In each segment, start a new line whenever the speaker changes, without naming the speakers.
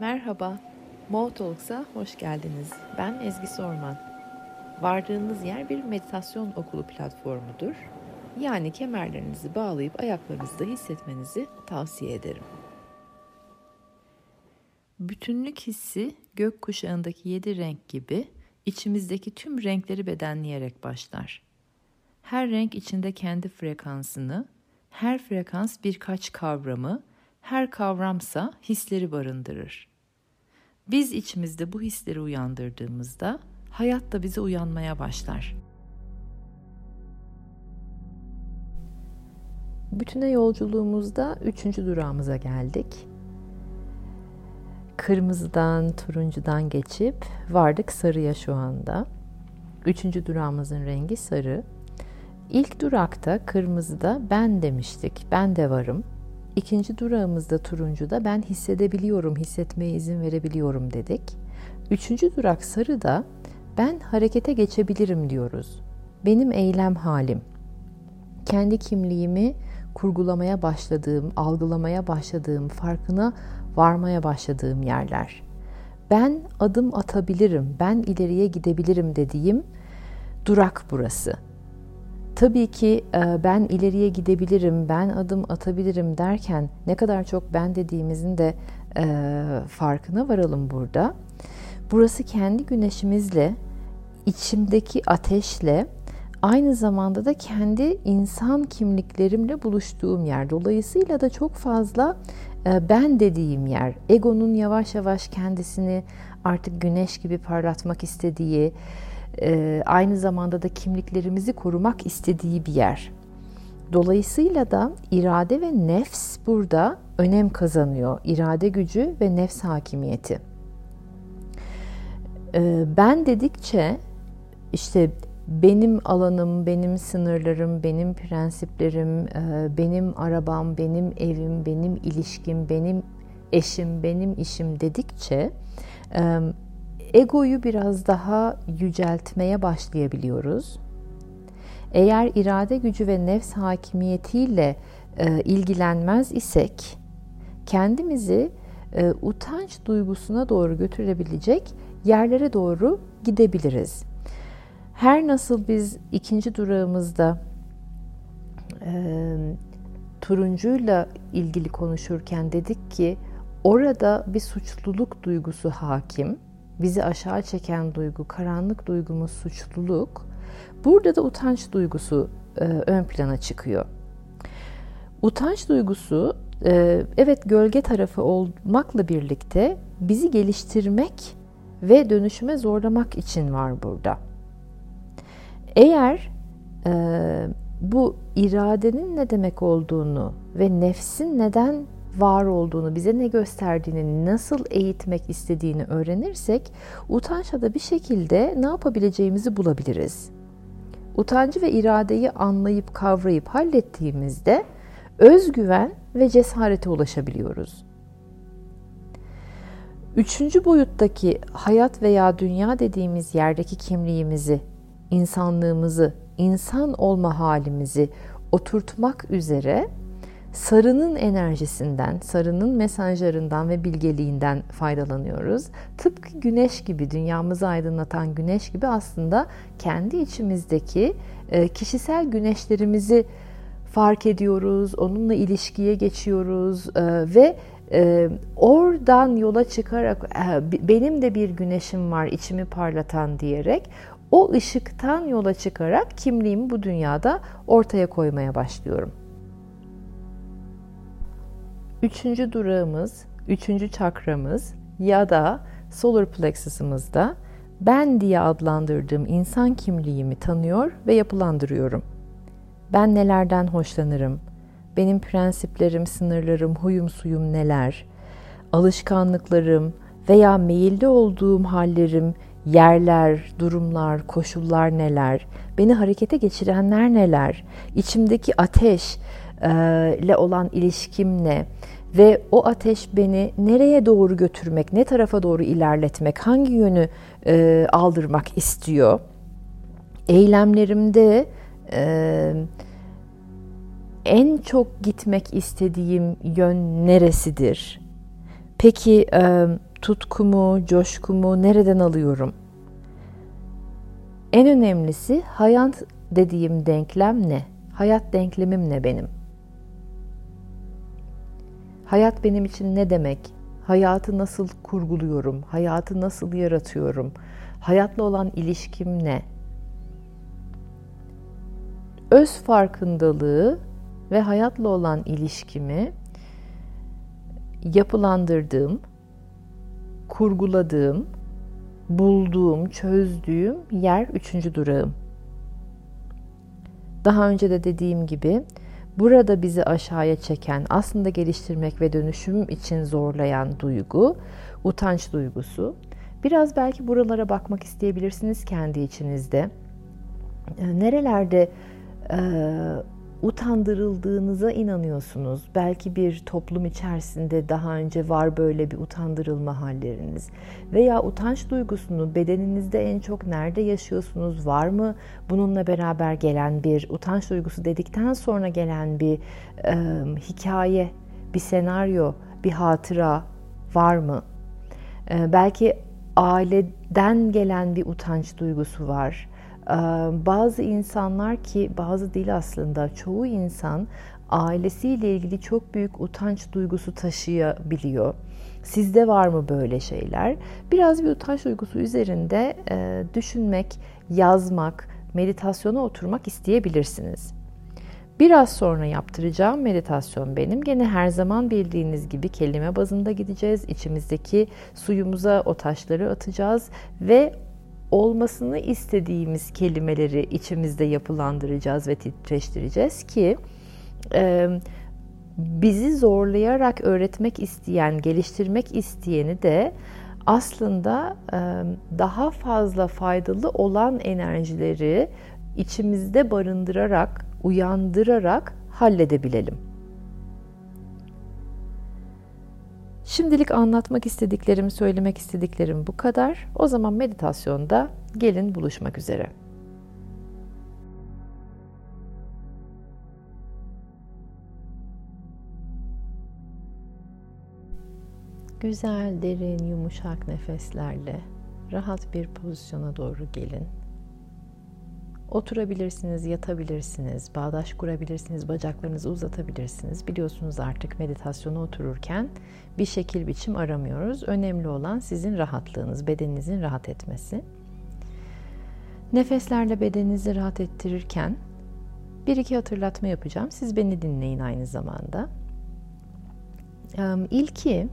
Merhaba, Mo hoş geldiniz. Ben Ezgi Sorman. Vardığınız yer bir meditasyon okulu platformudur. Yani kemerlerinizi bağlayıp ayaklarınızda hissetmenizi tavsiye ederim. Bütünlük hissi gök kuşağındaki yedi renk gibi içimizdeki tüm renkleri bedenleyerek başlar. Her renk içinde kendi frekansını, her frekans birkaç kavramı, her kavramsa hisleri barındırır. Biz içimizde bu hisleri uyandırdığımızda hayat da bize uyanmaya başlar. Bütüne yolculuğumuzda üçüncü durağımıza geldik. Kırmızıdan, turuncudan geçip vardık sarıya şu anda. Üçüncü durağımızın rengi sarı. İlk durakta kırmızıda ben demiştik, ben de varım. İkinci durağımızda turuncuda ben hissedebiliyorum, hissetmeye izin verebiliyorum dedik. Üçüncü durak sarıda ben harekete geçebilirim diyoruz. Benim eylem halim. Kendi kimliğimi kurgulamaya başladığım, algılamaya başladığım, farkına varmaya başladığım yerler. Ben adım atabilirim, ben ileriye gidebilirim dediğim durak burası. Tabii ki e, ben ileriye gidebilirim, ben adım atabilirim derken ne kadar çok ben dediğimizin de e, farkına varalım burada. Burası kendi güneşimizle, içimdeki ateşle, aynı zamanda da kendi insan kimliklerimle buluştuğum yer. Dolayısıyla da çok fazla e, ben dediğim yer. Egonun yavaş yavaş kendisini artık güneş gibi parlatmak istediği, e, aynı zamanda da kimliklerimizi korumak istediği bir yer. Dolayısıyla da irade ve nefs burada önem kazanıyor. İrade gücü ve nefs hakimiyeti. E, ben dedikçe işte benim alanım, benim sınırlarım, benim prensiplerim, e, benim arabam, benim evim, benim ilişkim, benim eşim, benim işim dedikçe egoyu biraz daha yüceltmeye başlayabiliyoruz. Eğer irade gücü ve nefs hakimiyetiyle e, ilgilenmez isek kendimizi e, utanç duygusuna doğru götürebilecek yerlere doğru gidebiliriz. Her nasıl biz ikinci durağımızda e, turuncuyla ilgili konuşurken dedik ki orada bir suçluluk duygusu hakim bizi aşağı çeken duygu, karanlık duygumuz suçluluk. Burada da utanç duygusu e, ön plana çıkıyor. Utanç duygusu e, evet gölge tarafı olmakla birlikte bizi geliştirmek ve dönüşüme zorlamak için var burada. Eğer e, bu iradenin ne demek olduğunu ve nefsin neden var olduğunu, bize ne gösterdiğini, nasıl eğitmek istediğini öğrenirsek utançla da bir şekilde ne yapabileceğimizi bulabiliriz. Utancı ve iradeyi anlayıp kavrayıp hallettiğimizde özgüven ve cesarete ulaşabiliyoruz. Üçüncü boyuttaki hayat veya dünya dediğimiz yerdeki kimliğimizi, insanlığımızı, insan olma halimizi oturtmak üzere sarının enerjisinden, sarının mesajlarından ve bilgeliğinden faydalanıyoruz. Tıpkı güneş gibi, dünyamızı aydınlatan güneş gibi aslında kendi içimizdeki e, kişisel güneşlerimizi fark ediyoruz, onunla ilişkiye geçiyoruz e, ve e, oradan yola çıkarak benim de bir güneşim var içimi parlatan diyerek o ışıktan yola çıkarak kimliğimi bu dünyada ortaya koymaya başlıyorum. Üçüncü durağımız, üçüncü çakramız ya da solar plexus'ımızda ben diye adlandırdığım insan kimliğimi tanıyor ve yapılandırıyorum. Ben nelerden hoşlanırım? Benim prensiplerim, sınırlarım, huyum suyum neler? Alışkanlıklarım veya meyilli olduğum hallerim, yerler, durumlar, koşullar neler? Beni harekete geçirenler neler? İçimdeki ateş, ile olan ilişkim ne ve o ateş beni nereye doğru götürmek, ne tarafa doğru ilerletmek, hangi yönü e, aldırmak istiyor. Eylemlerimde e, en çok gitmek istediğim yön neresidir? Peki e, tutkumu, coşkumu nereden alıyorum? En önemlisi hayat dediğim denklem ne? Hayat denklemim ne benim? Hayat benim için ne demek? Hayatı nasıl kurguluyorum? Hayatı nasıl yaratıyorum? Hayatla olan ilişkim ne? Öz farkındalığı ve hayatla olan ilişkimi yapılandırdığım, kurguladığım, bulduğum, çözdüğüm yer üçüncü durağım. Daha önce de dediğim gibi burada bizi aşağıya çeken, aslında geliştirmek ve dönüşüm için zorlayan duygu, utanç duygusu. Biraz belki buralara bakmak isteyebilirsiniz kendi içinizde. Ee, nerelerde e, utandırıldığınıza inanıyorsunuz. Belki bir toplum içerisinde daha önce var böyle bir utandırılma halleriniz. Veya utanç duygusunu bedeninizde en çok nerede yaşıyorsunuz? Var mı bununla beraber gelen bir utanç duygusu dedikten sonra gelen bir e, hikaye, bir senaryo, bir hatıra var mı? E, belki aileden gelen bir utanç duygusu var bazı insanlar ki bazı değil aslında çoğu insan ailesiyle ilgili çok büyük utanç duygusu taşıyabiliyor. Sizde var mı böyle şeyler? Biraz bir utanç duygusu üzerinde e, düşünmek, yazmak, meditasyona oturmak isteyebilirsiniz. Biraz sonra yaptıracağım meditasyon benim. Gene her zaman bildiğiniz gibi kelime bazında gideceğiz. İçimizdeki suyumuza o taşları atacağız ve olmasını istediğimiz kelimeleri içimizde yapılandıracağız ve titreştireceğiz ki e, bizi zorlayarak öğretmek isteyen, geliştirmek isteyeni de aslında e, daha fazla faydalı olan enerjileri içimizde barındırarak, uyandırarak halledebilelim. Şimdilik anlatmak istediklerim, söylemek istediklerim bu kadar. O zaman meditasyonda gelin buluşmak üzere. Güzel, derin, yumuşak nefeslerle rahat bir pozisyona doğru gelin. Oturabilirsiniz, yatabilirsiniz, bağdaş kurabilirsiniz, bacaklarınızı uzatabilirsiniz. Biliyorsunuz artık meditasyona otururken bir şekil biçim aramıyoruz. Önemli olan sizin rahatlığınız, bedeninizin rahat etmesi. Nefeslerle bedeninizi rahat ettirirken bir iki hatırlatma yapacağım. Siz beni dinleyin aynı zamanda. İlki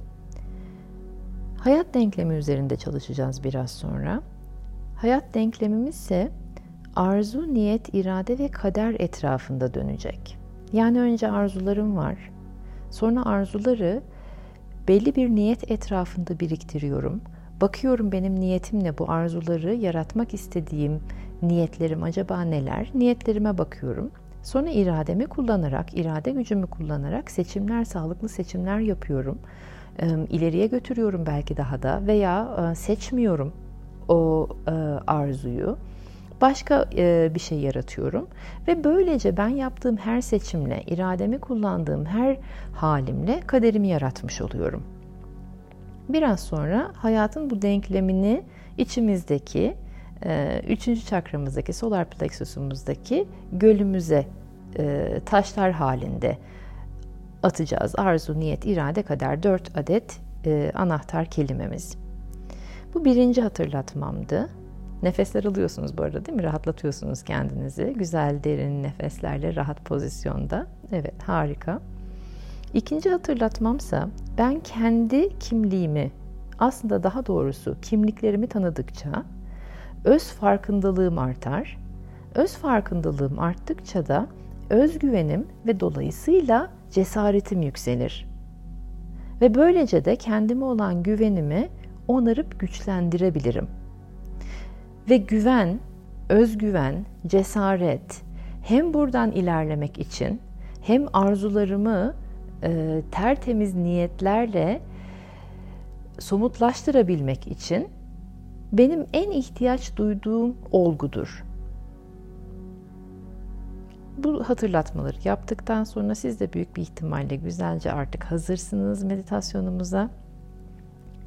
hayat denklemi üzerinde çalışacağız biraz sonra. Hayat denklemimiz ise arzu, niyet, irade ve kader etrafında dönecek. Yani önce arzularım var. Sonra arzuları belli bir niyet etrafında biriktiriyorum. Bakıyorum benim niyetim ne? Bu arzuları yaratmak istediğim niyetlerim acaba neler? Niyetlerime bakıyorum. Sonra irademi kullanarak, irade gücümü kullanarak seçimler, sağlıklı seçimler yapıyorum. İleriye götürüyorum belki daha da veya seçmiyorum o arzuyu başka e, bir şey yaratıyorum ve böylece ben yaptığım her seçimle, irademi kullandığım her halimle kaderimi yaratmış oluyorum. Biraz sonra hayatın bu denklemini içimizdeki e, üçüncü çakramızdaki solar plexusumuzdaki gölümüze e, taşlar halinde atacağız. Arzu, niyet, irade, kader dört adet e, anahtar kelimemiz. Bu birinci hatırlatmamdı. Nefesler alıyorsunuz bu arada değil mi? Rahatlatıyorsunuz kendinizi. Güzel derin nefeslerle rahat pozisyonda. Evet harika. İkinci hatırlatmamsa ben kendi kimliğimi aslında daha doğrusu kimliklerimi tanıdıkça öz farkındalığım artar. Öz farkındalığım arttıkça da özgüvenim ve dolayısıyla cesaretim yükselir. Ve böylece de kendime olan güvenimi onarıp güçlendirebilirim. Ve güven, özgüven, cesaret hem buradan ilerlemek için hem arzularımı e, tertemiz niyetlerle somutlaştırabilmek için benim en ihtiyaç duyduğum olgudur. Bu hatırlatmaları yaptıktan sonra siz de büyük bir ihtimalle güzelce artık hazırsınız meditasyonumuza.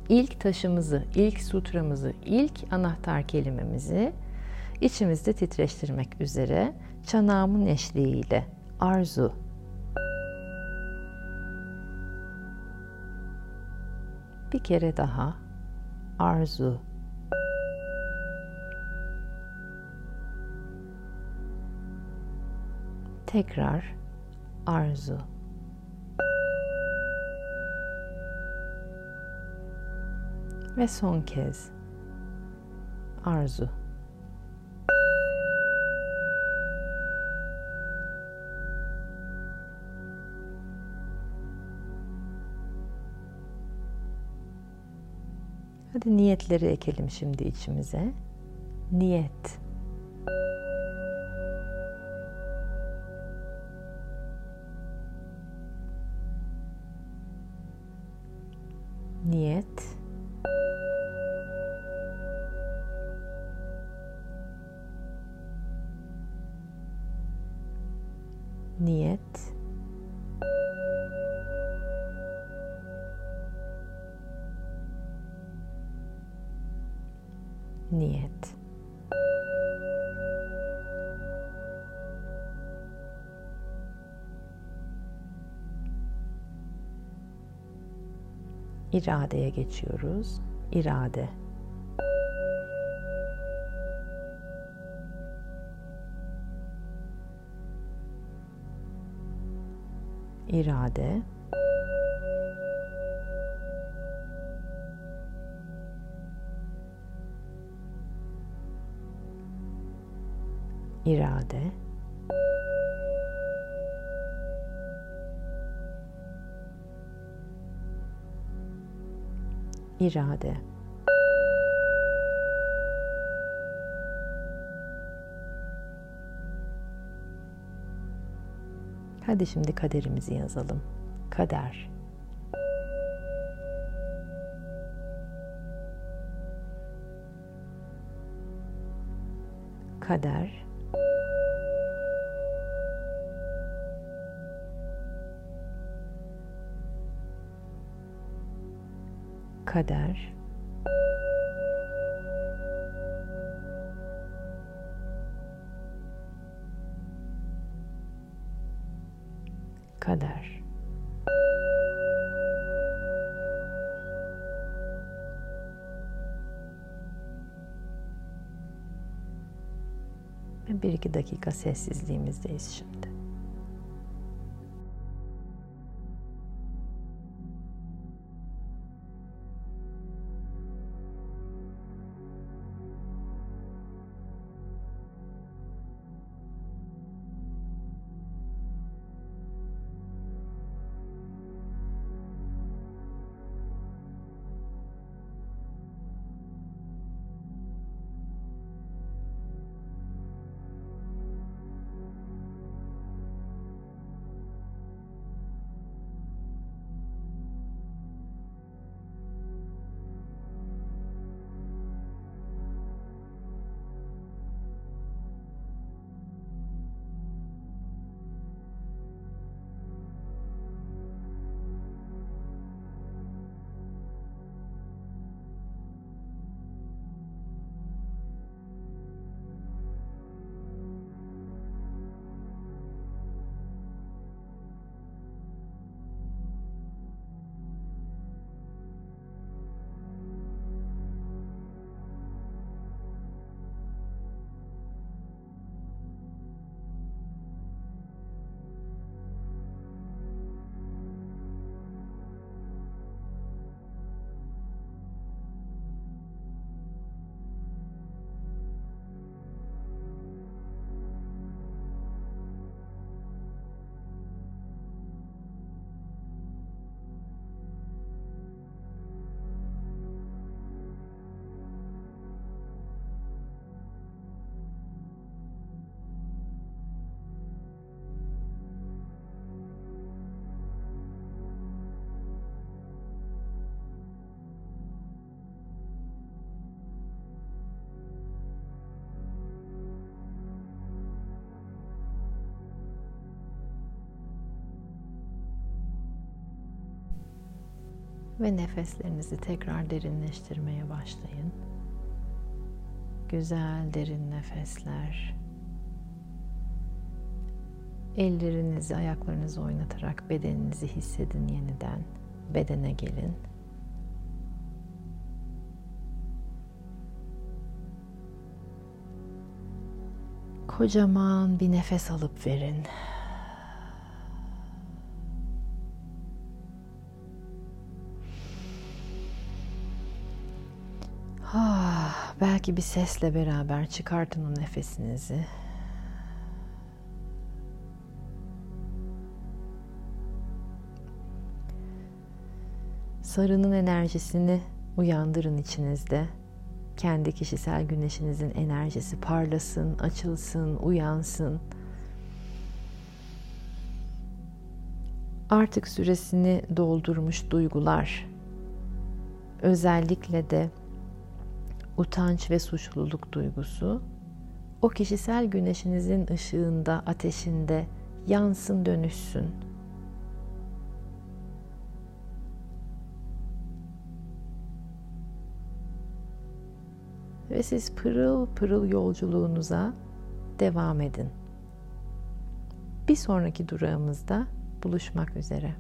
İlk taşımızı, ilk sutramızı, ilk anahtar kelimemizi içimizde titreştirmek üzere çanağımın eşliğiyle arzu. Bir kere daha arzu. Tekrar arzu ve son kez arzu Hadi niyetleri ekelim şimdi içimize. Niyet. Niyet. İradeye geçiyoruz. İrade. İrade. irade irade Hadi şimdi kaderimizi yazalım. Kader. Kader. Kader kader ve bir iki dakika sessizliğimizdeyiz şimdi. Ve nefeslerinizi tekrar derinleştirmeye başlayın. Güzel derin nefesler. Ellerinizi, ayaklarınızı oynatarak bedeninizi hissedin yeniden. Bedene gelin. Kocaman bir nefes alıp verin. Belki bir sesle beraber çıkartın o nefesinizi. Sarının enerjisini uyandırın içinizde. Kendi kişisel güneşinizin enerjisi parlasın, açılsın, uyansın. Artık süresini doldurmuş duygular, özellikle de utanç ve suçluluk duygusu o kişisel güneşinizin ışığında, ateşinde yansın, dönüşsün. Ve siz pırıl pırıl yolculuğunuza devam edin. Bir sonraki durağımızda buluşmak üzere.